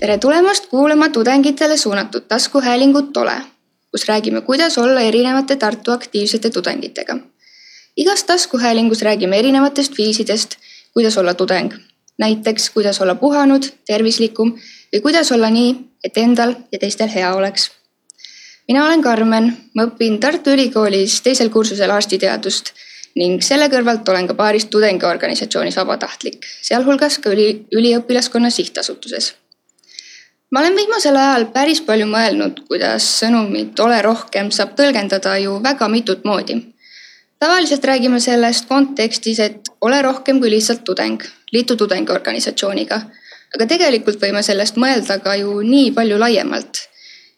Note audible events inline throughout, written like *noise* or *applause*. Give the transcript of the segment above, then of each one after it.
tere tulemast kuulama tudengitele suunatud taskuhäälingut Tole, kus räägime, kuidas olla erinevate Tartu aktiivsete tudengitega. igas taskuhäälingus räägime erinevatest viisidest, kuidas olla tudeng. näiteks, kuidas olla puhanud, tervislikum või kuidas olla nii, et endal ja teistel hea oleks. mina olen Karmen, ma õpin Tartu Ülikoolis teisel kursusel arstiteadust ning selle kõrvalt olen ka paaris tudengiorganisatsioonis vabatahtlik, sealhulgas ka üli, üliõpilaskonna sihtasutuses. Ma olen viimasel ajal päris palju mõelnud, kuidas sõnumit ole rohkem saab tõlgendada ju väga mitut moodi. tavaliselt räägime sellest kontekstis, et ole rohkem kui lihtsalt tudeng, liitu tudengiorganisatsiooniga. aga tegelikult võime sellest mõelda ka ju nii palju laiemalt.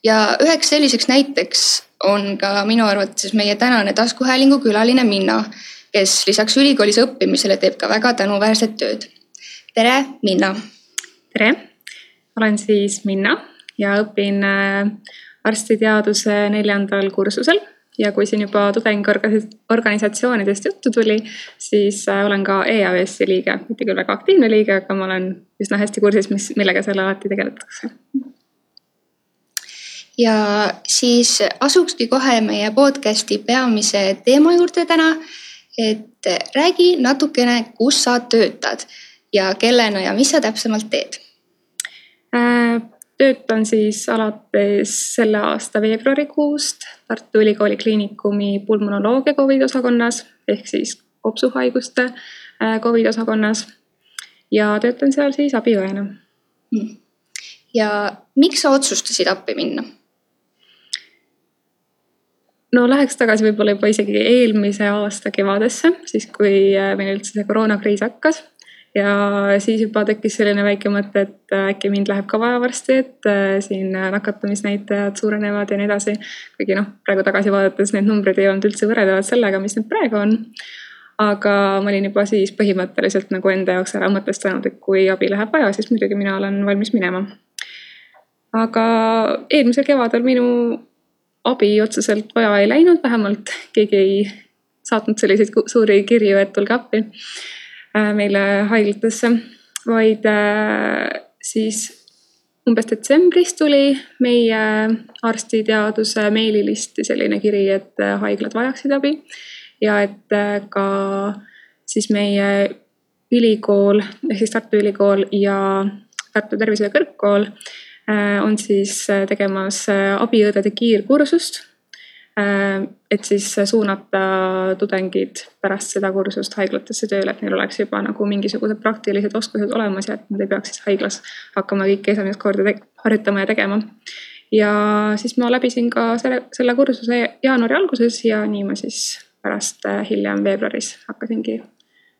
ja üheks selliseks näiteks on ka minu arvates meie tänane taskuhäälingu külaline Minna, kes lisaks ülikoolis õppimisele teeb ka väga tänuväärset tööd. tere, Minna. tere, olen siis Minna ja õpin äh, arstiteaduse neljandal kursusel ja kui siin juba tudengiorganisatsioonidest juttu tuli, siis äh, olen ka EAS-i liige, mitte küll väga aktiivne liige, aga ma olen üsna hästi kursis, mis, millega seal alati tegeletakse ja siis asukski kohe meie podcast'i peamise teema juurde täna. et räägi natukene, kus sa töötad ja kellena ja mis sa täpsemalt teed? Äh, töötan siis alates selle aasta veebruarikuust Tartu Ülikooli Kliinikumi pulmonoloogia Covidi osakonnas ehk siis kopsuhaiguste äh, Covidi osakonnas. ja töötan seal siis abiõena. Hmm. ja miks sa otsustasid appi minna? no läheks tagasi võib-olla juba isegi eelmise aasta kevadesse, siis kui äh, meil üldse see koroonakriis hakkas. Ja siis juba tekkis selline väike mõte, et äh, äkki mind läheb ka vaja varsti, et äh, siin nakatumisnäitajad suurenevad ja nii edasi. kuigi noh, praegu tagasi vaadates need numbrid ei olnud üldse võrreldavad sellega, mis need praegu on. aga ma olin juba siis põhimõtteliselt nagu enda jaoks ära mõtestanud, et kui abi läheb vaja, siis muidugi mina olen valmis minema. aga eelmisel kevadel minu abi otseselt vaja ei läinud, vähemalt keegi ei saatnud selliseid suuri kirju, et tulge appi äh, meile haiglatesse, vaid äh, siis umbes detsembris tuli meie arstiteaduse meililisti selline kiri, et äh, haiglad vajaksid abi ja et ka siis meie ülikool ehk siis Tartu Ülikool ja Tartu Tervishoiu Kõrgkool Äh, on siis äh, tegemas äh, abiõdede kiirkursust. Et siis suunata tudengid pärast seda kursust haiglatesse tööle, et neil oleks juba nagu mingisugused praktilised oskused olemas ja et nad ei peaks siis haiglas hakkama kõike esimest korda harjutama ja tegema. ja siis ma läbisin ka selle, selle kursuse jaanuari alguses ja nii ma siis pärast hiljem veebruaris hakkasingi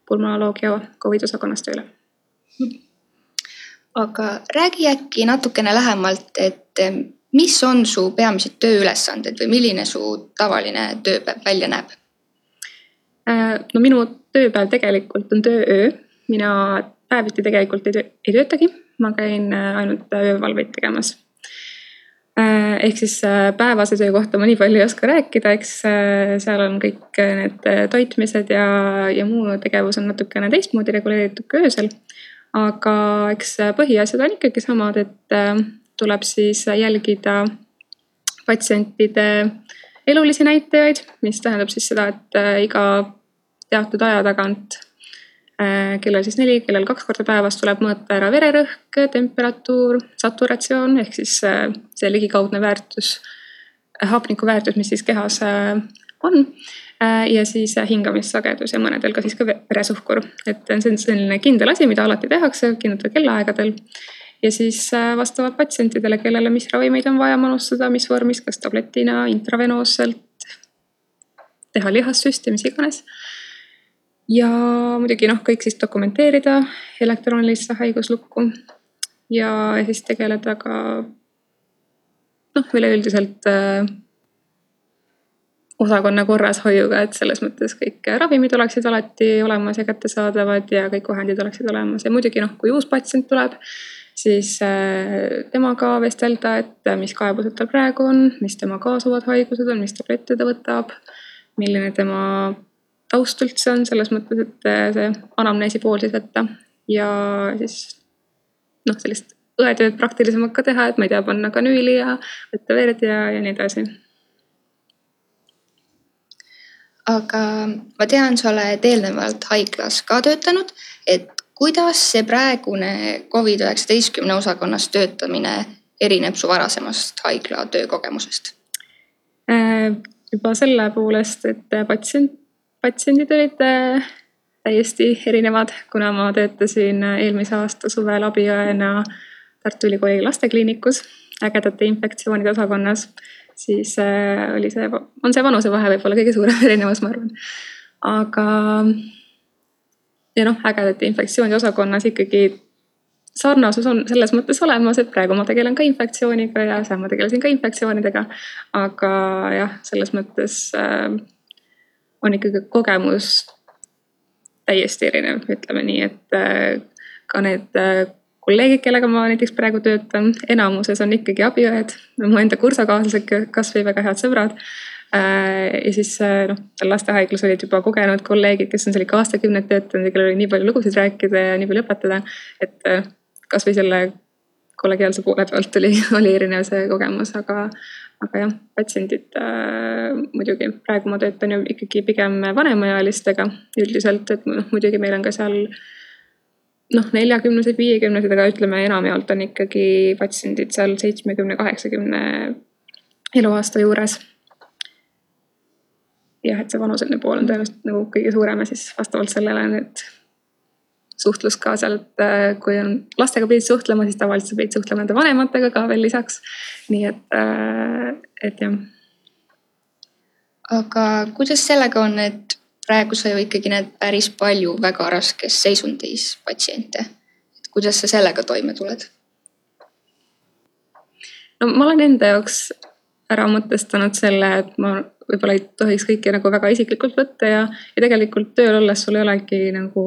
pulmonoloogia Covidi osakonnas tööle aga räägi äkki natukene lähemalt, et mis on su peamised tööülesanded või milline su tavaline tööpäev välja näeb? Äh, no minu tööpäev tegelikult on töööö, mina päeviti tegelikult ei, töö, ei töötagi, ma käin äh, ainult öövalveid tegemas. Äh, ehk siis päevase töö kohta ma nii palju ei oska rääkida, eks seal on kõik need toitmised ja, ja muu tegevus on natukene teistmoodi reguleeritud kui öösel aga eks põhiasjad on ikkagi samad, et äh, tuleb siis jälgida patsientide elulisi näitajaid, mis tähendab siis seda, et äh, iga teatud aja tagant äh, kellel siis neli, kellel kaks korda päevas tuleb mõõta ära vererõhk, temperatuur, saturatsioon ehk siis see ligikaudne väärtus, hapniku väärtus, mis siis kehas on. Äh, ja siis äh, hingamissagedus ja mõnedel ka siis ka veresuhkur, et see on selline kindel asi, mida alati tehakse kindlatel kellaaegadel. Ja siis äh, vastavalt patsientidele, kellele mis ravimeid on vaja manustada, mis vormis, kas tabletina, intravenoosselt, teha lihassüsti, mis iganes. Ja muidugi noh, kõik siis dokumenteerida elektroonilisse haiguslukku ja siis tegeleda ka noh, üleüldiselt osakonna korrashoiuga, et selles mõttes kõik ravimid oleksid alati olemas ja kättesaadavad ja kõik vahendid oleksid olemas. Ja muidugi noh, kui uus patsient tuleb, siis äh, temaga vestelda, et mis kaebused tal praegu on, mis tema kaasuvad haigused on, mis tablette ta võtab, milline tema taust üldse on, selles mõttes, et äh, see anamneesi pool siis võtta ja siis noh, sellist õetööd praktilisemalt ka teha, et ma ei tea, panna kanüüli ja võtta verd ja, ja nii edasi. aga ma tean, sa oled eelnevalt haiglas ka töötanud, et kuidas see praegune Covid üheksateistkümne osakonnas töötamine erineb su varasemast haigla töökogemusest? Äh, juba selle poolest, et patsient, patsiendid olid äh, täiesti erinevad, kuna ma töötasin eelmise aasta suvel abiõena Tartu Ülikooli lastekliinikus ägedate infektsioonide osakonnas, siis äh, oli see, on see vanusevahe võib-olla kõige suurem *laughs* erinevus, ma arvan. aga ja noh, ägedate infektsioonide osakonnas ikkagi sarnasus on selles mõttes olemas, et praegu ma tegelen ka infektsiooniga ja seal ma tegelesin ka infektsioonidega. aga jah, selles mõttes äh, on ikkagi kogemus täiesti erinev, ütleme nii, et äh, ka need äh, kolleegid, kellega ma näiteks praegu töötan, enamuses on ikkagi abiõed, mu enda kursakaaslased, kasvõi väga head sõbrad. Äh, ja siis noh, lastehaiglas olid juba kogenud kolleegid, kes on seal ikka aastakümneid töötanud ja kellel oli nii palju lugusid rääkida ja nii palju õpetada. et kasvõi selle kollegiaalse poole pealt oli, *laughs* oli erinev see kogemus, aga, aga jah, patsiendid äh, muidugi praegu ma töötan ju ikkagi pigem vanemaealistega üldiselt, et noh, muidugi meil on ka seal noh, neljakümnesed, viiekümnesed, aga ütleme enamjaolt on ikkagi patsiendid seal seitsmekümne, kaheksakümne eluaasta juures. Jah, et see vanuseline pool on tõenäoliselt nagu kõige suurem ja siis vastavalt sellele need suhtlus ka sealt, äh, kui on lastega pidid suhtlema, siis tavaliselt sa pidid suhtlema nende vanematega ka veel lisaks. nii et, äh, et jah. aga kuidas sellega on, et praegu sa ju ikkagi näed päris palju väga raskes seisundis patsiente. kuidas sa sellega toime tuled? no ma olen enda jaoks ära mõtestanud selle, et ma võib-olla ei tohiks kõike nagu väga isiklikult võtta ja, ja tegelikult tööl olles sul ei olegi nagu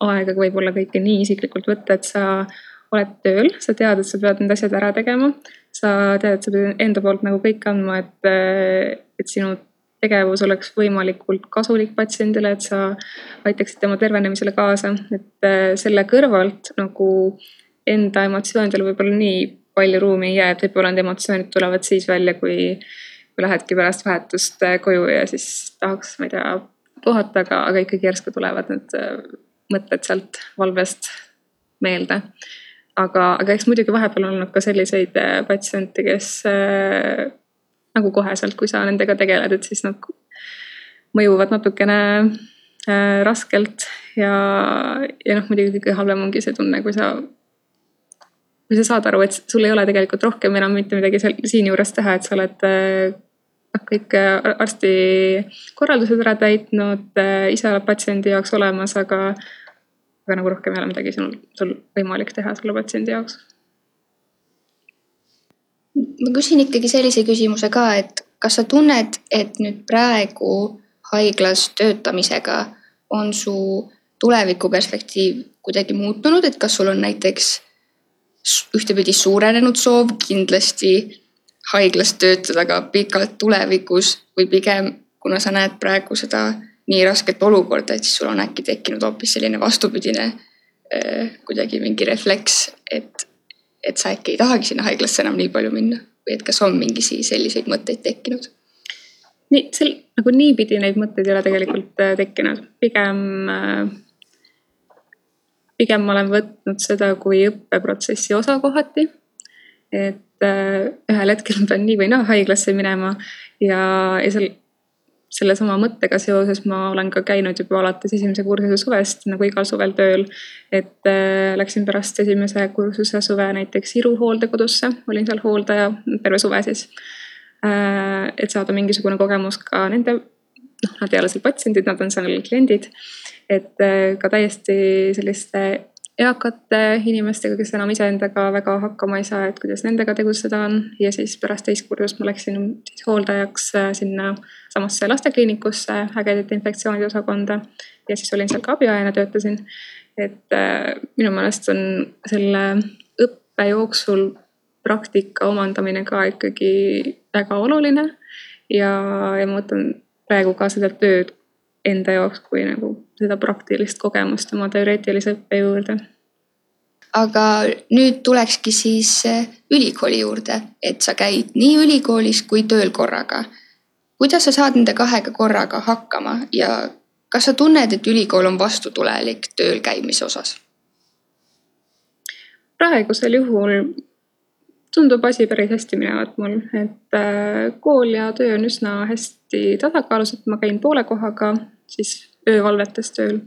aega võib-olla kõike nii isiklikult võtta, et sa oled tööl, sa tead, et sa pead need asjad ära tegema. sa tead, et sa pead enda poolt nagu kõik andma, et, et sinu tegevus oleks võimalikult kasulik patsiendile, et sa aitaksid tema tervenemisele kaasa, et äh, selle kõrvalt nagu enda emotsioonidele võib-olla nii palju ruumi ei jää, et võib-olla need emotsioonid tulevad siis välja, kui, kui lähedki pärast vahetust äh, koju ja siis tahaks, ma ei tea, puhata, aga, aga ikkagi järsku tulevad need äh, mõtted sealt valvest meelde. aga, aga eks muidugi vahepeal on olnud ka selliseid äh, patsiente, kes äh, nagu koheselt, kui sa nendega tegeled, et siis nad mõjuvad natukene äh, raskelt ja, ja noh, muidugi kõige halvem ongi see tunne, kui sa kui sa saad aru, et sul ei ole tegelikult rohkem enam mitte midagi seal siinjuures teha, et sa oled äh, noh, kõik äh, arsti korraldused ära täitnud, ise oled patsiendi jaoks olemas, aga aga nagu rohkem ei ole midagi sul, sul võimalik teha selle patsiendi jaoks. ma küsin ikkagi sellise küsimuse ka, et kas sa tunned, et nüüd praegu haiglas töötamisega on su tulevikuperspektiiv kuidagi muutunud, et kas sul on näiteks ühtepidi suurenenud soov kindlasti haiglas töötada ka pikalt tulevikus või pigem, kuna sa näed praegu seda nii rasket olukorda, et siis sul on äkki tekkinud hoopis selline vastupidine äh, kuidagi mingi refleks, et, et sa äkki ei tahagi sinna haiglasse enam nii palju minna või et kas on mingi selliseid mõtteid tekkinud? nii, sel nagu niipidi neid mõtteid ei ole tegelikult äh, tekkinud, pigem äh, pigem ma olen võtnud seda kui õppeprotsessi osa kohati. et ühel hetkel ma pean nii või naa haiglasse minema ja, ja seal sellesama mõttega seoses ma olen ka käinud juba alates esimese kursuse suvest nagu igal suvel tööl. et äh, läksin pärast esimese kursuse suve näiteks Iru hooldekodusse, olin seal hooldaja terve suve siis äh,. et saada mingisugune kogemus ka nende, noh, nad ei ole seal patsiendid, nad on seal kliendid. et äh, ka täiesti selliste eakate inimestega, kes enam iseendaga väga hakkama ei saa, et kuidas nendega tegutseda on ja siis pärast teist kursust ma läksin siis hooldajaks äh, sinna samasse lastekliinikusse, ägedate infektsioonide osakonda. ja siis olin seal ka abiõena, töötasin. et äh, minu meelest on selle õppe jooksul praktika omandamine ka ikkagi väga oluline. ja, ja ma võtan praegu ka seda tööd enda jaoks kui nagu seda praktilist kogemust oma teoreetilise õppe juurde. aga nüüd tulekski siis äh, ülikooli juurde, et sa käid nii ülikoolis kui tööl korraga. kuidas sa saad nende kahega korraga hakkama ja kas sa tunned, et ülikool on vastutulelik tööl käimise osas? praegusel juhul tundub asi päris hästi minevat mul, et äh, kool ja töö on üsna hästi tasakaalus, et ma käin poole kohaga siis öövalvetes tööl.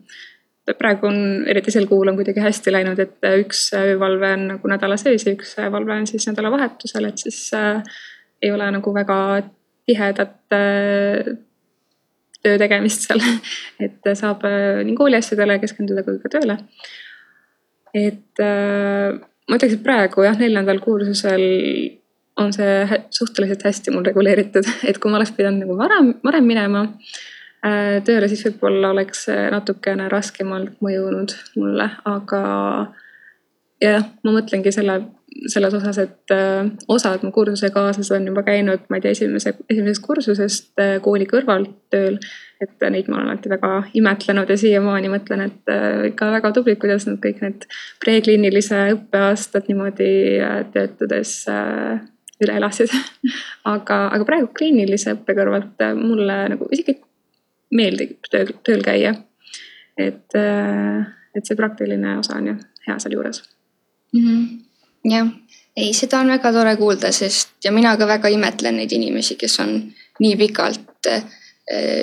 praegu on, eriti sel kuul on kuidagi hästi läinud, et üks öövalve on nagu nädala sees ja üks valve on siis nädalavahetusel, et siis äh, ei ole nagu väga tihedat äh, töö tegemist seal. *laughs* et saab äh, nii kooli asjadele keskenduda kui ka tööle. et äh, ma ütleks, et praegu jah, neljandal kursusel on see suhteliselt hästi mul reguleeritud, *laughs* et kui ma oleks pidanud nagu varem, varem minema äh, tööle, siis võib-olla oleks natukene raskemalt mõjunud mulle, aga jah, ma mõtlengi selle selles osas, et äh, osad mu kursusekaaslased on juba käinud, ma ei tea, esimese, esimesest kursusest äh, kooli kõrvalt tööl. et neid ma olen alati väga imetlenud ja siiamaani mõtlen, et äh, ikka väga tublid, kuidas nad kõik need prekliinilise õppeaastad niimoodi töötades üle elasid *laughs* aga, aga praegu kliinilise õppe kõrvalt mulle nagu isegi meeldib tööl, tööl käia. et, et see praktiline osa on ju hea sealjuures mm. -hmm jah, ei, seda on väga tore kuulda, sest ja mina ka väga imetlen neid inimesi, kes on nii pikalt äh,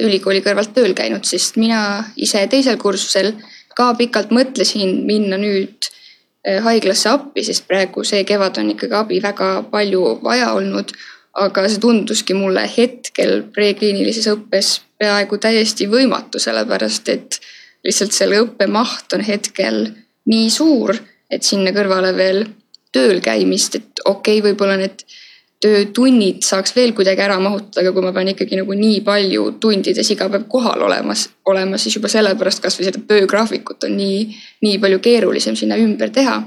ülikooli kõrvalt tööl käinud, sest mina ise teisel kursusel ka pikalt mõtlesin minna nüüd äh, haiglasse appi, sest praegu see kevad on ikkagi abi väga palju vaja olnud. aga see tunduski mulle hetkel prekliinilises õppes peaaegu täiesti võimatu, sellepärast et lihtsalt selle õppe maht on hetkel nii suur, et sinna kõrvale veel tööl käimist, et okei okay,, võib-olla need töötunnid saaks veel kuidagi ära mahutada, aga kui ma pean ikkagi nagu nii palju tundides iga päev kohal olemas, olema, siis juba sellepärast kasvõi seda töögraafikut on nii, nii palju keerulisem sinna ümber teha.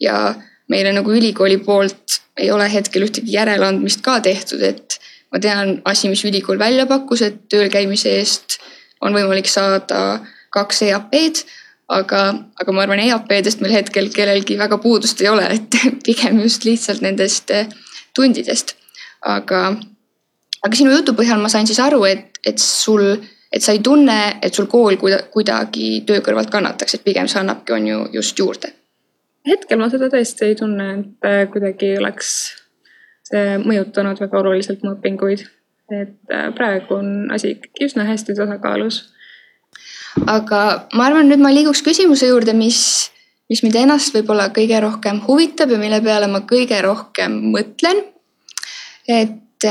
ja meile nagu ülikooli poolt ei ole hetkel ühtegi järeleandmist ka tehtud, et ma tean asi, mis ülikool välja pakkus, et tööl käimise eest on võimalik saada kaks EAP-d aga, aga ma arvan, EAP-dest meil hetkel kellelgi väga puudust ei ole, et *laughs* pigem just lihtsalt nendest eh, tundidest. aga, aga sinu jutu põhjal ma sain siis aru, et, et sul, et sa ei tunne, et sul kool kuida, kuidagi töö kõrvalt kannataks, et pigem see annabki, on ju just juurde. hetkel ma seda tõesti ei tunne, et eh, kuidagi oleks see mõjutanud väga oluliselt mu õpinguid. et eh, praegu on asi ikkagi üsna hästi tasakaalus aga ma arvan, nüüd ma liiguks küsimuse juurde, mis, mis mind ennast võib-olla kõige rohkem huvitab ja mille peale ma kõige rohkem mõtlen. et,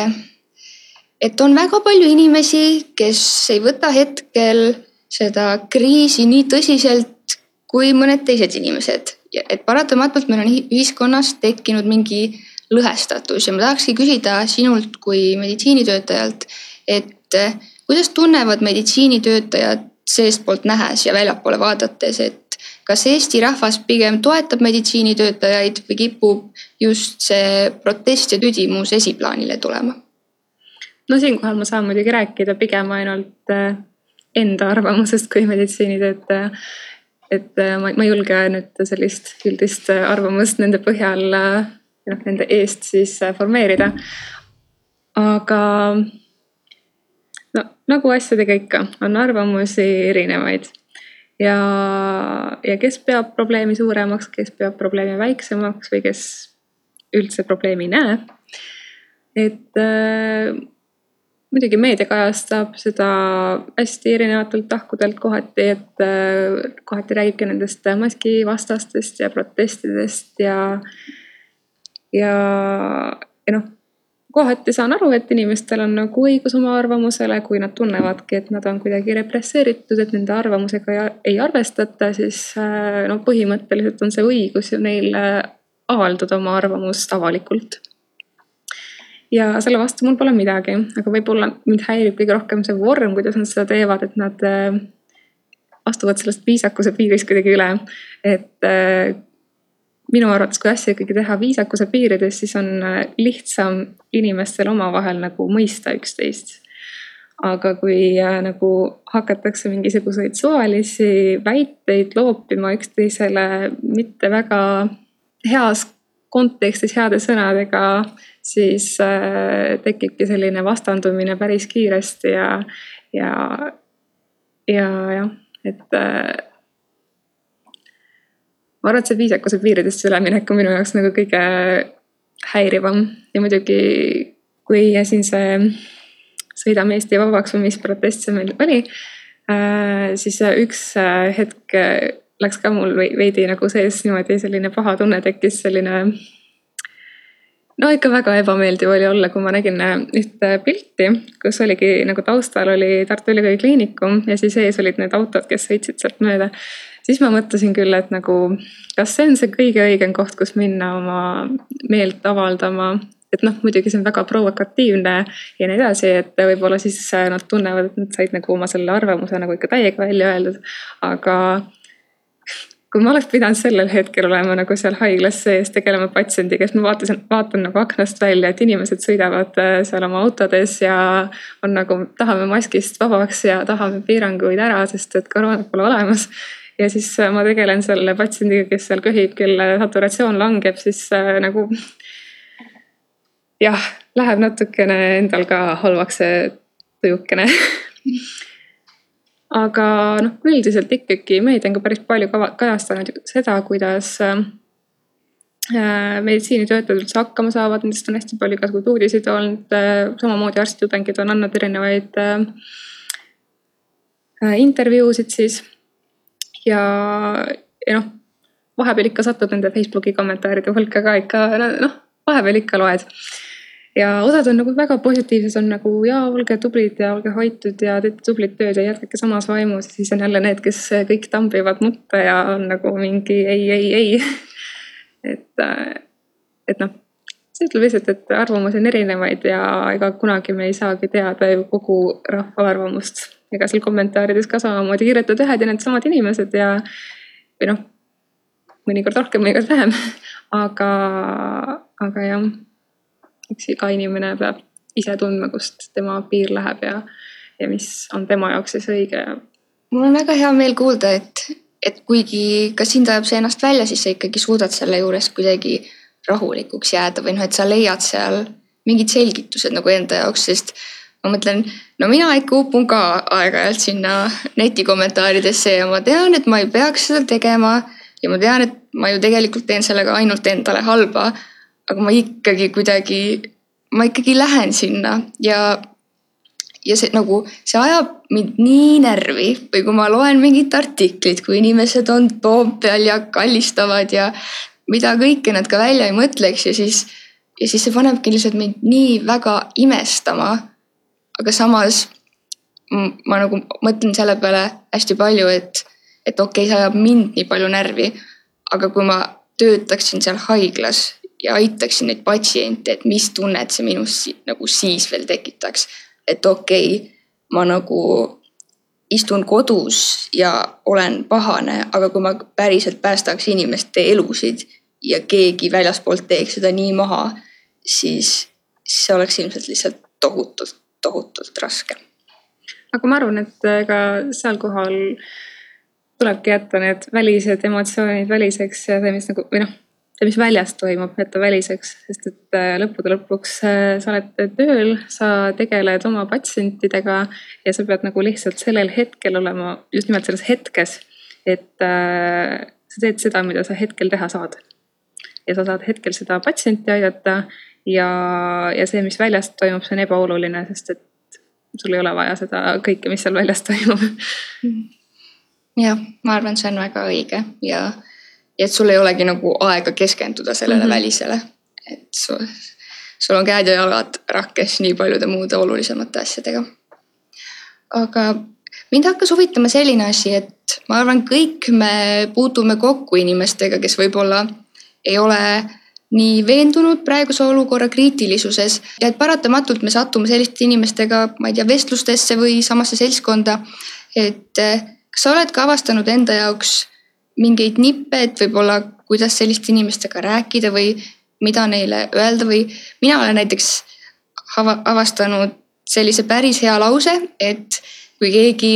et on väga palju inimesi, kes ei võta hetkel seda kriisi nii tõsiselt kui mõned teised inimesed. et paratamatult meil on ühiskonnas tekkinud mingi lõhestatus ja ma tahakski küsida sinult kui meditsiinitöötajalt, et kuidas tunnevad meditsiinitöötajad seestpoolt nähes ja väljapoole vaadates, et kas Eesti rahvas pigem toetab meditsiinitöötajaid või kipub just see protest ja tüdimus esiplaanile tulema? no siinkohal ma saan muidugi rääkida pigem ainult äh, enda arvamusest kui meditsiinitöötaja. et äh, ma, ma ei julge nüüd sellist üldist äh, arvamust nende põhjal, noh nende eest siis formeerida. aga no nagu asjadega ikka, on arvamusi erinevaid. ja, ja kes peab probleemi suuremaks, kes peab probleemi väiksemaks või kes üldse probleemi ei näe. et äh, muidugi meedia kajastab seda hästi erinevatelt tahkudelt kohati, et äh, kohati räägibki nendest maskivastastest ja protestidest ja, ja, ja noh kohati saan aru, et inimestel on nagu õigus oma arvamusele, kui nad tunnevadki, et nad on kuidagi represseeritud, et nende arvamusega ei arvestata, siis äh, no põhimõtteliselt on see õigus ju neil äh, avaldada oma arvamust avalikult. ja selle vastu mul pole midagi, aga võib-olla mind häirib kõige rohkem see vorm, kuidas nad seda teevad, et nad äh, astuvad sellest viisakuse piirist kuidagi üle. et minu arvates, kui asja ikkagi teha viisakuse piirides, siis on äh, lihtsam inimestel omavahel nagu mõista üksteist. aga kui äh, nagu hakatakse mingisuguseid suvalisi väiteid loopima üksteisele mitte väga heas kontekstis heade sõnadega, siis äh, tekibki selline vastandumine päris kiiresti ja, ja, ja jah, et äh, ma arvan, et see viisakuse piiridest üleminek on minu jaoks nagu kõige häirivam ja muidugi kui siin see Sõidame Eesti vabaks või mis protest see meil oli. Äh, siis üks äh, hetk läks ka mul veidi nagu sees niimoodi selline paha tunne tekkis, selline. no ikka väga ebameeldiv oli olla, kui ma nägin äh, ühte pilti, kus oligi nagu taustal oli Tartu Ülikooli Kliinikum ja siis ees olid need autod, kes sõitsid sealt mööda. Siis ma mõtlesin küll, et nagu, kas see on see kõige õigem koht, kus minna oma meelt avaldama et noh, muidugi see on väga provokatiivne ja nii edasi, et võib-olla siis äh, nad tunnevad, et nad said nagu oma selle arvamuse nagu ikka täiega välja öeldud. aga kui ma oleks pidanud sellel hetkel olema nagu seal haiglas sees tegelema patsiendiga, siis ma vaatasin, vaatan nagu aknast välja, et inimesed sõidavad äh, seal oma autodes ja on nagu, tahame maskist vabaks ja tahame piiranguid ära, sest et koroonat pole olemas ja siis äh, ma tegelen selle patsiendiga, kes seal köhib, kelle saturatsioon langeb, siis äh, nagu jah, läheb natukene endal ka halvaks see tujukene *laughs* aga noh, üldiselt ikkagi meedia on ka päris palju kajastanud seda, kuidas äh, meditsiinitöötajad üldse hakkama saavad, nendest on hästi palju igasuguseid uudiseid olnud samamoodi arstitudengid on andnud erinevaid äh, intervjuusid siis. Ja, ja noh, vahepeal ikka satud nende Facebooki kommentaaride hulka ka ikka noh, vahepeal ikka loed ja osad on nagu väga positiivsed, on nagu jaa, olge tublid ja olge hoitud ja teete tublit tööd ja jätkake samas vaimus. siis on jälle need, kes kõik tambivad mutta ja on nagu mingi ei, ei, ei. *laughs* et, äh, et noh, see ütleb lihtsalt, et arvamusi on erinevaid ja ega kunagi me ei saagi teada ju kogu rahva arvamust. Ega seal kommentaarides ka samamoodi kirjutavad ühed ja needsamad inimesed ja või noh, mõnikord rohkem, mõnikord vähem, *laughs* aga, aga jah eks iga inimene peab ise tundma, kust tema piir läheb ja, ja mis on tema jaoks siis õige. Mul on väga hea meel kuulda, et, et kuigi ka sind ajab see ennast välja, siis sa ikkagi suudad selle juures kuidagi rahulikuks jääda või noh, et sa leiad seal mingid selgitused nagu enda jaoks, sest ma mõtlen, no mina ikka upun ka aeg-ajalt sinna netikommentaaridesse ja ma tean, et ma ei peaks seda tegema. ja ma tean, et ma ju tegelikult teen sellega ainult endale halba aga ma ikkagi kuidagi, ma ikkagi lähen sinna ja, ja see nagu, see ajab mind nii närvi või kui ma loen mingit artiklit, kui inimesed on Toompeal ja kallistavad ja mida kõike nad ka välja ei mõtleks ja siis, ja siis see panebki lihtsalt mind nii väga imestama. Aga samas ma nagu mõtlen selle peale hästi palju, et, et okei okay,, see ajab mind nii palju närvi. aga kui ma töötaksin seal haiglas ja aitaksin neid patsiente, et mis tunnet see minus nagu siis veel tekitaks. et okei okay,, ma nagu istun kodus ja olen pahane, aga kui ma päriselt päästaks inimeste elusid ja keegi väljaspoolt teeks seda nii maha, siis see oleks ilmselt lihtsalt tohutult, tohutult raske. aga ma arvan, et ega seal kohal tulebki jätta need välised emotsioonid väliseks ja see, mis nagu või noh see, mis väljas toimub, jätta väliseks, sest et äh, lõppude lõpuks äh, sa oled tööl, sa tegeled oma patsientidega ja sa pead nagu lihtsalt sellel hetkel olema just nimelt selles hetkes. et äh, sa teed seda, mida sa hetkel teha saad. ja sa saad hetkel seda patsienti aidata ja, ja see, mis väljas toimub, see on ebaoluline, sest et sul ei ole vaja seda kõike, mis seal väljas toimub. jah, ma arvan, see on väga õige ja ja et sul ei olegi nagu aega keskenduda sellele mm -hmm. välisele. et sul, sul on käed ja jalad rakkes nii paljude muude olulisemate asjadega. aga mind hakkas huvitama selline asi, et ma arvan, kõik me puutume kokku inimestega, kes võib-olla ei ole nii veendunud praeguse olukorra kriitilisuses ja et paratamatult me satume selliste inimestega, ma ei tea, vestlustesse või samasse seltskonda. et kas sa oled ka avastanud enda jaoks mingeid nippe, et võib-olla kuidas selliste inimestega rääkida või mida neile öelda või mina olen näiteks avastanud sellise päris hea lause, et kui keegi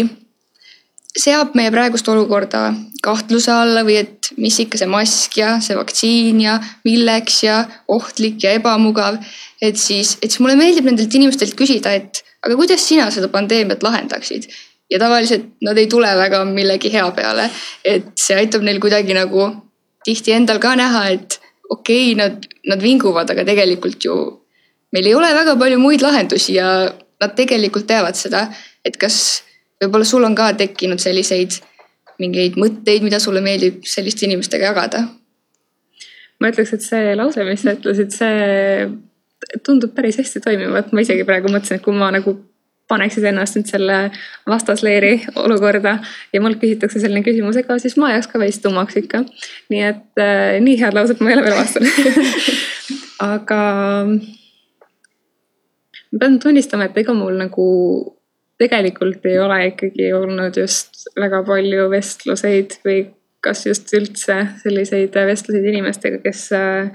seab meie praegust olukorda kahtluse alla või et mis ikka see mask ja see vaktsiin ja milleks ja ohtlik ja ebamugav. et siis, et siis mulle meeldib nendelt inimestelt küsida, et aga kuidas sina seda pandeemiat lahendaksid? ja tavaliselt nad ei tule väga millegi hea peale, et see aitab neil kuidagi nagu tihti endal ka näha, et okei okay,, nad, nad vinguvad, aga tegelikult ju meil ei ole väga palju muid lahendusi ja nad tegelikult teavad seda, et kas võib-olla sul on ka tekkinud selliseid mingeid mõtteid, mida sulle meeldib selliste inimestega jagada? ma ütleks, et see lause, mis sa ütlesid, see tundub päris hästi toimivat, ma isegi praegu mõtlesin, et kui ma nagu paneksid ennast nüüd selle vastasleeri olukorda ja mult küsitakse selline küsimus, ega siis ma jääks ka veits tummaks ikka. nii et äh, nii head lauset ma ei ole veel vastanud *laughs* aga ma pean tunnistama, et ega mul nagu tegelikult ei ole ikkagi olnud just väga palju vestluseid või kas just üldse selliseid vestluseid inimestega, kes äh,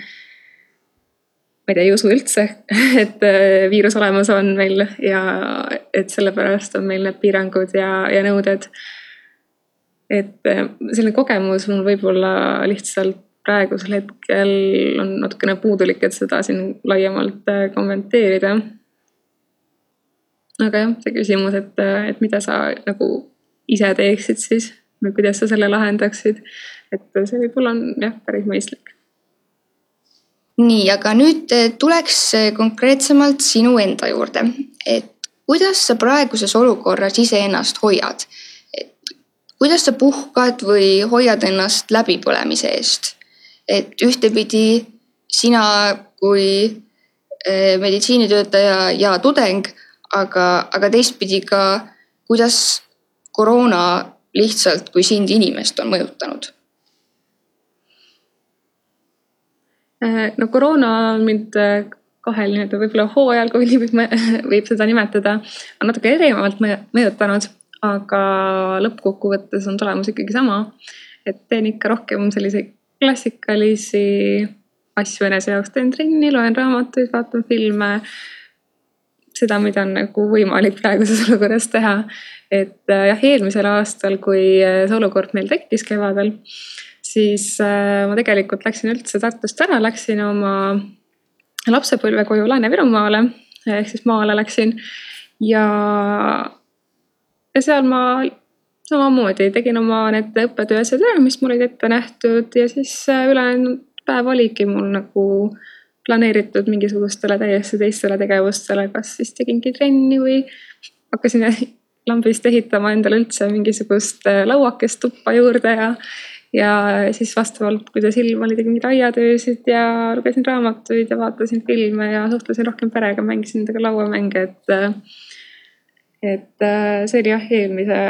ma ei tea, ei usu üldse, *laughs* et äh, viirus olemas on meil ja et sellepärast on meil need piirangud ja, ja nõuded. et äh, selline kogemus mul võib-olla lihtsalt praegusel hetkel on natukene puudulik, et seda siin laiemalt kommenteerida aga jah, see küsimus, et, et mida sa nagu ise teeksid siis või kuidas sa selle lahendaksid. et see võib-olla on jah, päris mõistlik. nii, aga nüüd tuleks konkreetsemalt sinu enda juurde, et kuidas sa praeguses olukorras iseennast hoiad? et kuidas sa puhkad või hoiad ennast läbipõlemise eest? et ühtepidi sina kui eh, meditsiinitöötaja ja tudeng aga, aga teistpidi ka, kuidas koroona lihtsalt kui sind inimest on mõjutanud? Äh, no koroona on mind äh, kahel nii-öelda võib-olla hooajal, kui nii võib, võib seda nimetada, on natuke erinevalt mõjutanud, aga lõppkokkuvõttes on tulemus ikkagi sama. et teen ikka rohkem selliseid klassikalisi asju enese jaoks, teen trenni, loen raamatuid, vaatan filme seda, mida on nagu võimalik praeguses *laughs* olukorras teha. et äh, jah, eelmisel aastal, kui äh, see olukord meil tekkis kevadel, siis äh, ma tegelikult läksin üldse Tartust ära, läksin oma lapsepõlvekoju Lääne-Virumaale ehk siis maale läksin ja, ja seal ma samamoodi tegin oma need õppetööasjad ära, mis mul olid ette nähtud ja siis ülejäänud päev oligi mul nagu äh, planeeritud mingisugustele täiesti teistele tegevustele, kas siis tegingi trenni või hakkasin *laughs* lambist ehitama endale üldse mingisugust äh, lauakest tuppa juurde ja, ja siis vastavalt, kuidas ilm oli, tegin mingeid aiatöösid ja lugesin raamatuid ja vaatasin filme ja suhtlesin rohkem perega, mängisin nendega lauamänge, et äh, et äh, see oli jah, eelmise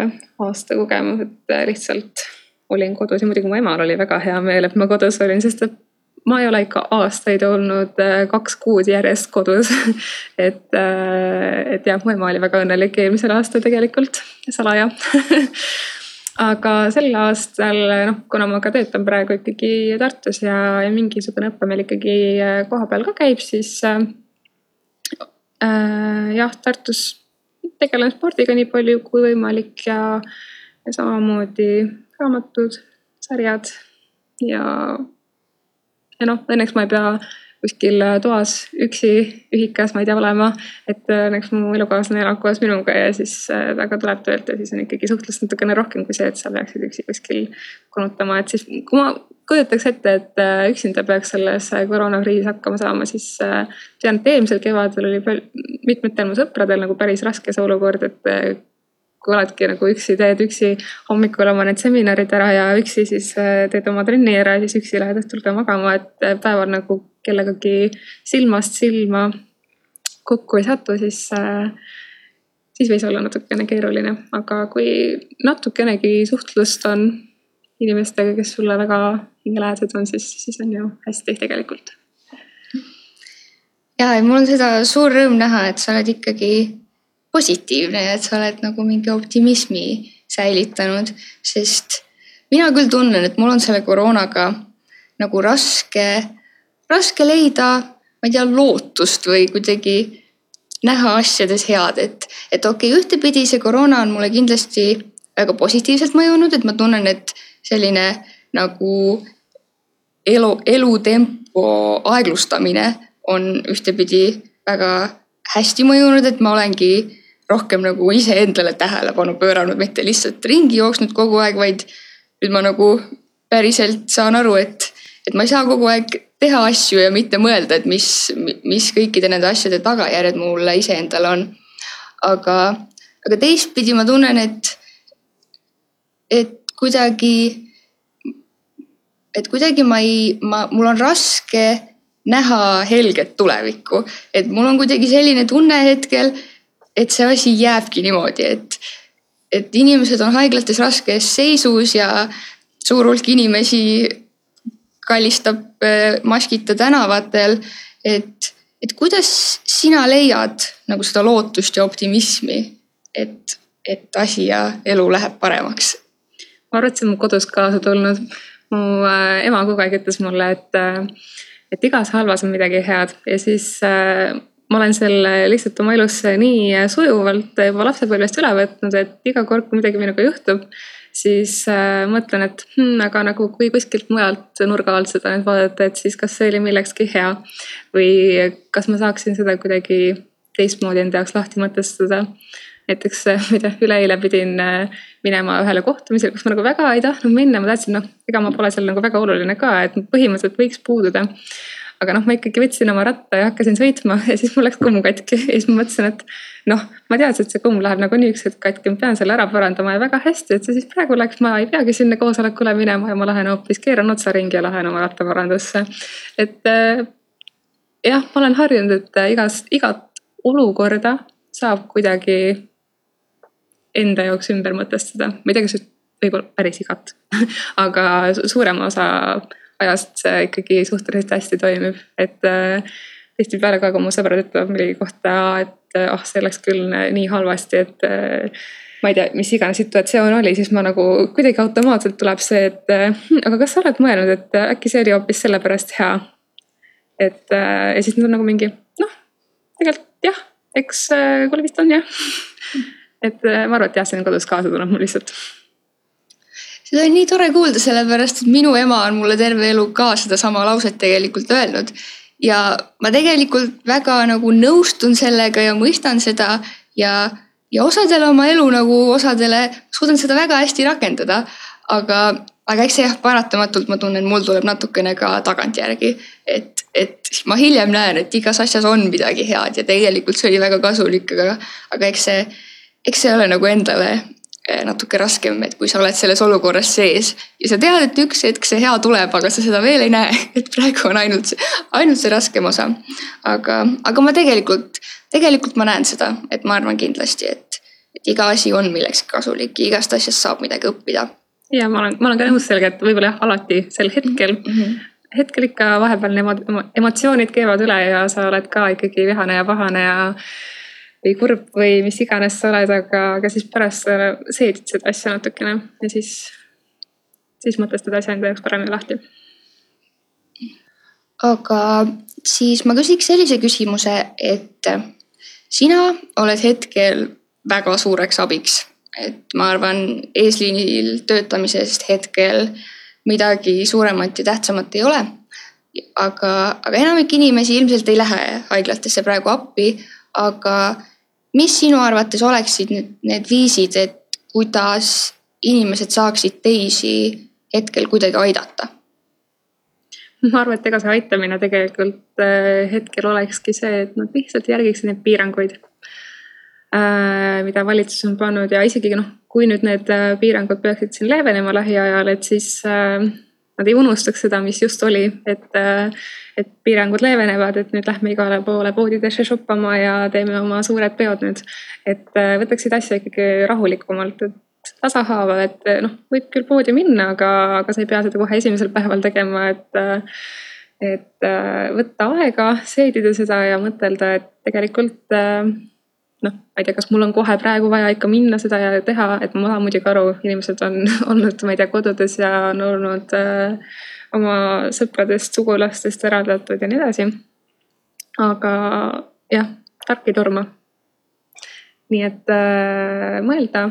aasta kogemus, et lihtsalt olin kodus ja muidugi mu emal oli väga hea meel, et ma kodus olin, sest et ma ei ole ikka aastaid olnud äh, kaks kuud järjest kodus. *laughs* Et, äh, et jah, mu ema oli väga õnnelik eelmisel aastal tegelikult, salaja. *laughs* Aga sel aastal noh, kuna ma ka töötan praegu ikkagi Tartus ja, ja mingisugune õpe meil ikkagi äh, kohapeal ka käib, siis äh, jah, Tartus tegelen spordiga nii palju kui võimalik ja, ja samamoodi raamatud, sarjad ja ja noh, õnneks ma ei pea kuskil toas üksi ühikas, ma ei tea, olema. et õnneks mu elukaaslane elab koos minuga ja siis äh, temaga tuleb töölt ja siis on ikkagi suhtlust natukene rohkem kui see, et sa peaksid üksi kuskil konutama, et siis kui ma kujutaks ette, et äh, üksinda peaks selles koroonakriisis hakkama saama, siis äh, tean, et eelmisel kevadel oli mitmetel mu sõpradel nagu päris raske see olukord, et kui oledki nagu üksi, teed üksi hommikul oma need seminarid ära ja üksi siis äh, teed oma trenni ära ja siis üksi lähed õhtul ka magama, et äh, päeval nagu kellegagi silmast silma kokku ei satu, siis, äh, siis võis olla natukene keeruline, aga kui natukenegi suhtlust on inimestega, kes sulle väga hingelähedased on, siis, siis on ju hästi tegelikult. ja, ja mul on seda suur rõõm näha, et sa oled ikkagi positiivne ja et sa oled nagu mingi optimismi säilitanud, sest mina küll tunnen, et mul on selle koroonaga nagu raske, raske leida, ma ei tea, lootust või kuidagi näha asjades head, et, et okei okay,, ühtepidi see koroona on mulle kindlasti väga positiivselt mõjunud, et ma tunnen, et selline nagu elu, elutempo aeglustamine on ühtepidi väga hästi mõjunud, et ma olengi rohkem nagu iseendale tähelepanu pööranud, mitte lihtsalt ringi jooksnud kogu aeg, vaid nüüd ma nagu päriselt saan aru, et, et ma ei saa kogu aeg teha asju ja mitte mõelda, et mis, mis kõikide nende asjade tagajärjed mulle iseendale on. aga, aga teistpidi ma tunnen, et, et kuidagi, et kuidagi ma ei, ma, mul on raske näha helget tulevikku, et mul on kuidagi selline tunne hetkel, et see asi jääbki niimoodi, et, et inimesed on haiglates raskes seisus ja suur hulk inimesi kallistab äh, maskita tänavatel. et, et kuidas sina leiad nagu seda lootust ja optimismi, et, et asi ja elu läheb paremaks? ma arvan, et see on mu kodust kaasa tulnud. mu äh, ema kogu aeg ütles mulle, et, äh, et igas halvas on midagi head ja siis ma olen selle lihtsalt oma elus nii sujuvalt juba lapsepõlvest üle võtnud, et iga kord, kui midagi minuga juhtub, siis äh, mõtlen, et hmm, aga nagu kui kuskilt mujalt nurga alt seda nüüd vaadata, et siis kas see oli millekski hea. või kas ma saaksin seda kuidagi teistmoodi enda jaoks lahti mõtestada. näiteks, *laughs* tea, üleeile pidin äh, minema ühele kohtumisele, kus ma nagu väga ei tahtnud minna, ma tahtsin, noh, ega ma pole seal nagu väga oluline ka, et põhimõtteliselt võiks puududa aga noh, ma ikkagi võtsin oma ratta ja hakkasin sõitma *laughs* ja siis mul läks kumm katki ja siis ma mõtlesin, et noh, ma teadsin, et see kumm läheb nagunii üks hetk katki, ma pean selle ära parandama ja väga hästi, et see siis praegu läks, ma ei peagi sinna koosolekule minema ja ma lähen hoopis keeran otsa ringi ja lähen oma rattaparandusse. et äh, jah, ma olen harjunud, et äh, igas, igat olukorda saab kuidagi enda jaoks ümber mõtestada, ma ei tea, kas võib-olla päris igat *laughs* aga suurema osa ajast see ikkagi suhteliselt hästi toimib, et äh, tihtipeale ka, kui mu sõbrad ütlevad millegi kohta, et ah oh,, see läks küll nii halvasti, et äh, ma ei tea, mis iganes situatsioon oli, siis ma nagu kuidagi automaatselt tuleb see, et hm, aga kas sa oled mõelnud, et äkki see oli hoopis sellepärast hea. et ja siis nad on nagu mingi noh, tegelikult jah, eks kuule vist on jah. *laughs* et ma arvan, et jah, see on kodus kaasa tulnud mul lihtsalt seda on nii tore kuulda, sellepärast et minu ema on mulle terve elu ka sedasama lauset tegelikult öelnud. ja ma tegelikult väga nagu nõustun sellega ja mõistan seda ja, ja osadele oma elu nagu osadele suudan seda väga hästi rakendada. aga, aga eks see jah, paratamatult ma tunnen, mul tuleb natukene ka tagantjärgi, et, et ma hiljem näen, et igas asjas on midagi head ja tegelikult see oli väga kasulik, aga, aga eks see, eks see ole nagu endale natuke raskem, et kui sa oled selles olukorras sees ja sa tead, et üks hetk see hea tuleb, aga sa seda veel ei näe, *laughs* et praegu on ainult ainult see raskem osa. aga, aga ma tegelikult, tegelikult ma näen seda, et ma arvan kindlasti, et, et iga asi on millekski kasulik ja igast asjast saab midagi õppida. ja ma olen, ma olen ka nõus sellega, et võib-olla jah, alati sel hetkel mm, -hmm. hetkel ikka vahepeal need emotsioonid keevad üle ja sa oled ka ikkagi vihane ja pahane ja või kurb või mis iganes sa oled, aga, aga siis pärast sa seedid seda asja natukene ja siis, siis mõtestad asja enda jaoks paremini lahti. aga siis ma küsiks sellise küsimuse, et sina oled hetkel väga suureks abiks, et ma arvan, eesliinil töötamisest hetkel midagi suuremat ja tähtsamat ei ole. aga, aga enamik inimesi ilmselt ei lähe haiglatesse praegu appi, aga mis sinu arvates oleksid nüüd need viisid, et kuidas inimesed saaksid teisi hetkel kuidagi aidata? ma arvan, et ega see aitamine tegelikult äh, hetkel olekski see, et nad lihtsalt järgiksid neid piiranguid, äh, mida valitsus on pannud ja isegi noh, kui nüüd need äh, piirangud peaksid siin leevenema lähiajal, et siis nad ei unustaks seda, mis just oli, et, et piirangud leevenevad, et nüüd lähme igale poole poodidesse shoppama ja teeme oma suured peod nüüd. et võtaksid asja ikkagi rahulikumalt, et tasahaaval, et noh, võib küll poodi minna, aga, aga sa ei pea seda kohe esimesel päeval tegema, et. et võtta aega, seedida seda ja mõtelda, et tegelikult noh, ma ei tea, kas mul on kohe praegu vaja ikka minna seda ja teha, et ma saan muidugi aru, inimesed on *laughs* olnud, ma ei tea, kodudes ja on olnud äh, oma sõpradest, sugulastest eraldatud ja nii edasi. aga jah, tark ei torma. nii et äh, mõelda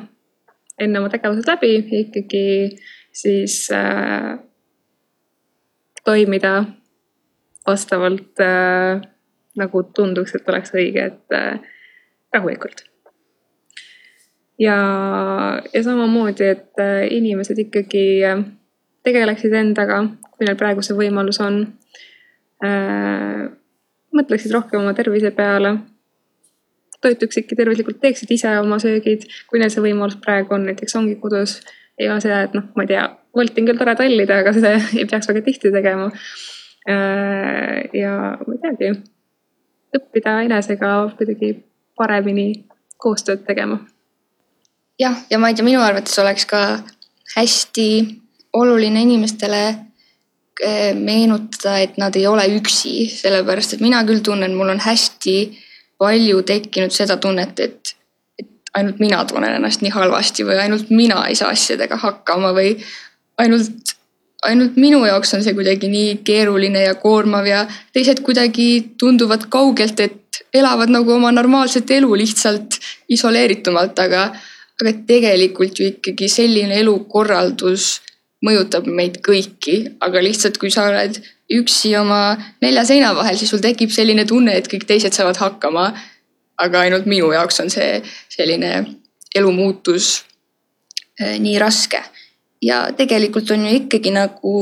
enne oma tegevused läbi ja ikkagi siis äh, toimida vastavalt äh, nagu tunduks, et oleks õige, et äh, rahulikult. ja, ja samamoodi, et äh, inimesed ikkagi äh, tegeleksid endaga, kui neil praegu see võimalus on äh,. mõtleksid rohkem oma tervise peale. toituksidki tervislikult, teeksid ise oma söögid, kui neil see võimalus praegu on, näiteks ongi kodus. ei ole see, et noh, ma ei tea, Wolti on küll tore tallida, aga seda *laughs* ei peaks väga tihti tegema ja ma ei teagi, õppida enesega kuidagi paremini koostööd tegema. jah, ja ma ei tea, minu arvates oleks ka hästi oluline inimestele eh, meenutada, et nad ei ole üksi, sellepärast et mina küll tunnen, mul on hästi palju tekkinud seda tunnet, et, et ainult mina tunnen ennast nii halvasti või ainult mina ei saa asjadega hakkama või ainult, ainult minu jaoks on see kuidagi nii keeruline ja koormav ja teised kuidagi tunduvad kaugelt, et elavad nagu oma normaalset elu lihtsalt isoleeritumalt, aga, aga tegelikult ju ikkagi selline elukorraldus mõjutab meid kõiki, aga lihtsalt, kui sa oled üksi oma nelja seina vahel, siis sul tekib selline tunne, et kõik teised saavad hakkama. aga ainult minu jaoks on see selline elumuutus eh, nii raske. Ja tegelikult on ju ikkagi nagu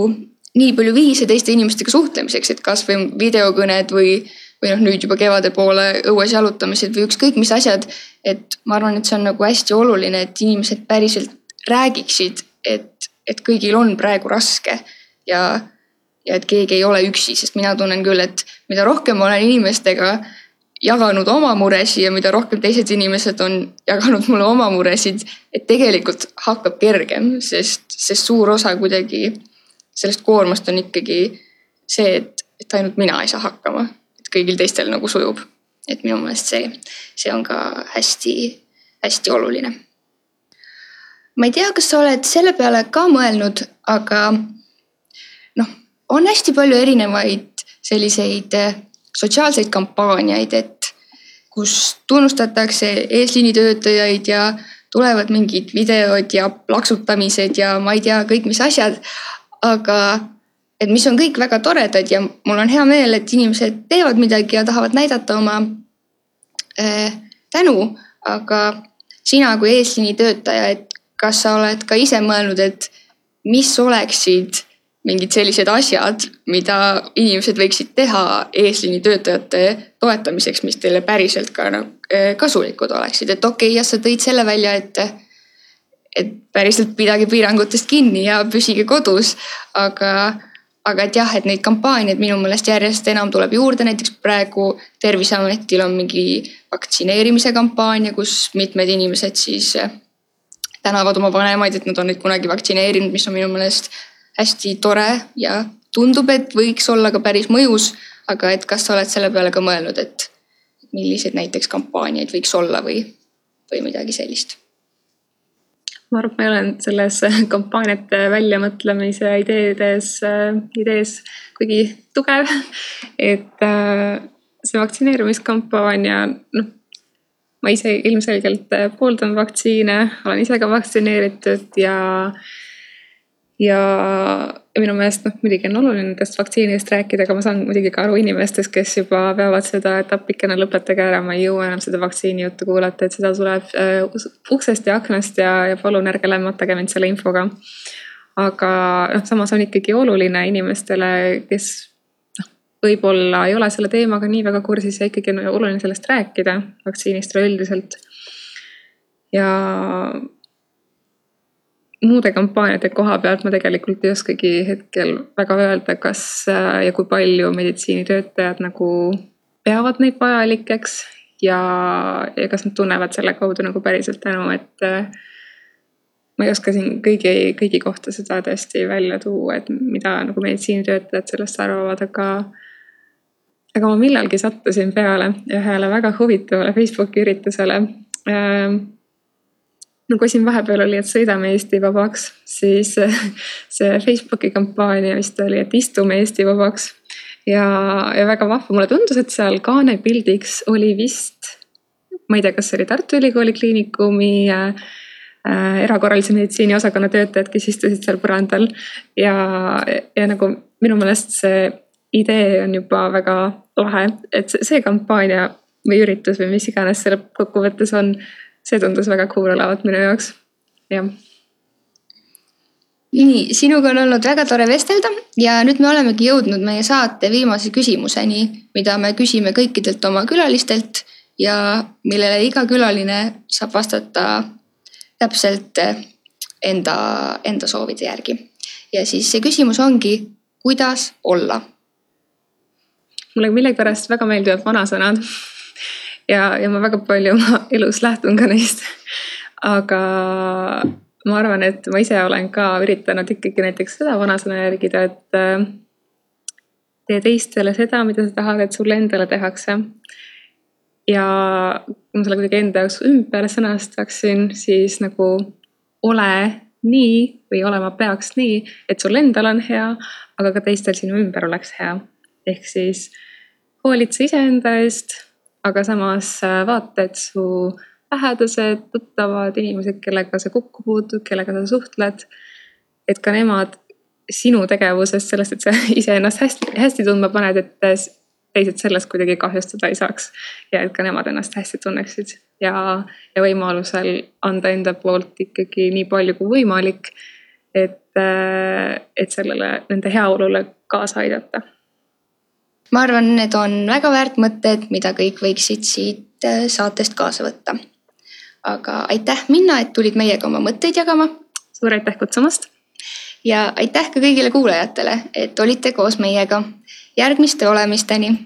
nii palju viise teiste inimestega suhtlemiseks, et kasvõi videokõned või, või noh, nüüd juba kevade poole õues jalutamised või ükskõik mis asjad. et ma arvan, et see on nagu hästi oluline, et inimesed päriselt räägiksid, et et kõigil on praegu raske ja, ja et keegi ei ole üksi, sest mina tunnen küll, et mida rohkem ma olen inimestega jaganud oma muresid ja mida rohkem teised inimesed on jaganud mulle oma muresid, et tegelikult hakkab kergem, sest, sest suur osa kuidagi sellest koormast on ikkagi see, et, et ainult mina ei saa hakkama, et kõigil teistel nagu sujub. et minu meelest see, see on ka hästi-hästi oluline ma ei tea, kas sa oled selle peale ka mõelnud, aga noh, on hästi palju erinevaid selliseid sotsiaalseid kampaaniaid, et kus tunnustatakse eesliinitöötajaid ja tulevad mingid videod ja plaksutamised ja ma ei tea, kõik mis asjad. aga et mis on kõik väga toredad ja mul on hea meel, et inimesed teevad midagi ja tahavad näidata oma äh, tänu, aga sina kui eesliinitöötaja, et kas sa oled ka ise mõelnud, et mis oleksid mingid sellised asjad, mida inimesed võiksid teha eesliinitöötajate toetamiseks, mis teile päriselt ka nagu kasulikud oleksid, et okei okay,, jah, sa tõid selle välja, et et päriselt pidage piirangutest kinni ja püsige kodus, aga aga et jah, et neid kampaaniaid minu meelest järjest enam tuleb juurde, näiteks praegu Terviseametil on mingi vaktsineerimise kampaania, kus mitmed inimesed siis tänavad oma vanemaid, et nad on neid kunagi vaktsineerinud, mis on minu meelest hästi tore ja tundub, et võiks olla ka päris mõjus. aga et kas sa oled selle peale ka mõelnud, et milliseid näiteks kampaaniaid võiks olla või, või midagi sellist? ma arvan, et ma olen selles *laughs* kampaaniate väljamõtlemise ideedes, idees kuigi tugev. *laughs* et äh, see vaktsineerimiskampaania, noh ma ise ilmselgelt äh, pooldan vaktsiine, olen ise ka vaktsineeritud ja, ja minu meelest noh, muidugi on oluline nendest vaktsiinidest rääkida, aga ma saan muidugi ka aru inimestest, kes juba peavad seda, et appikene lõpetage ära, ma ei jõua enam seda vaktsiini juttu kuulata, et seda tuleb äh, uksest ja aknast ja, ja palun ärge lämmatage mind selle infoga. aga noh, samas on ikkagi oluline inimestele, kes võib-olla ei ole selle teemaga nii väga kursis ja ikkagi on oluline sellest rääkida, vaktsiinist üleüldiselt. ja muude kampaaniate koha pealt ma tegelikult ei oskagi hetkel väga öelda, kas ja kui palju meditsiinitöötajad nagu peavad neid vajalikeks ja, ja kas nad tunnevad selle kaudu nagu päriselt tänu, et ma ei oska siin kõigi, kõigi kohta seda tõesti välja tuua, et mida nagu meditsiinitöötajad sellest arvavad, aga aga ma millalgi sattusin peale ühele väga huvitavale Facebooki üritusele ähm, kui siin vahepeal oli, et sõidame Eesti vabaks, siis see Facebooki kampaania vist oli, et istume Eesti vabaks. ja, ja väga vahva, mulle tundus, et seal kaanepildiks oli vist, ma ei tea, kas see oli Tartu Ülikooli Kliinikumi äh, äh, erakorralise meditsiini osakonna töötajad, kes istusid seal põrandal. ja, ja nagu minu meelest see idee on juba väga lahe, et see, kampaania või üritus või mis iganes see lõppkokkuvõttes on, see tundus väga cool olevat minu jaoks, jah nii, sinuga on olnud väga tore vestelda ja nüüd me olemegi jõudnud meie saate viimase küsimuseni, mida me küsime kõikidelt oma külalistelt ja millele iga külaline saab vastata täpselt enda, enda soovide järgi. ja siis see küsimus ongi, kuidas olla? mulle millegipärast väga meeldivad vanasõnad ja, ja ma väga palju oma *laughs* elus lähtun ka neist. aga ma arvan, et ma ise olen ka üritanud ikkagi näiteks seda vanasõna järgida, et äh, tee teistele seda, mida sa tahad, et sulle endale tehakse. ja kui ma selle kuidagi enda jaoks ümber sõnastaksin, siis nagu ole nii või olema peaks nii, et sul endal on hea, aga ka teistel sinu ümber oleks hea. ehk siis hoolitse iseenda eest, aga samas äh, vaata, et su lähedased, tuttavad, inimesed, kellega sa kokku puutud, kellega sa suhtled. et ka nemad sinu tegevusest, sellest, et sa *laughs* iseennast hästi, hästi tundma paned, et teised sellest kuidagi kahjustada ei saaks. ja et ka nemad ennast hästi tunneksid ja, ja võimalusel anda enda poolt ikkagi nii palju kui võimalik. et, et sellele, nende heaolule kaasa aidata. Ma arvan, need on väga väärt mõtted, mida kõik võiksid siit saatest kaasa võtta aga aitäh, Minna, et tulid meiega oma mõtteid jagama. suur aitäh kutsumast. ja aitäh ka kõigile kuulajatele, et olite koos meiega. järgmiste olemisteni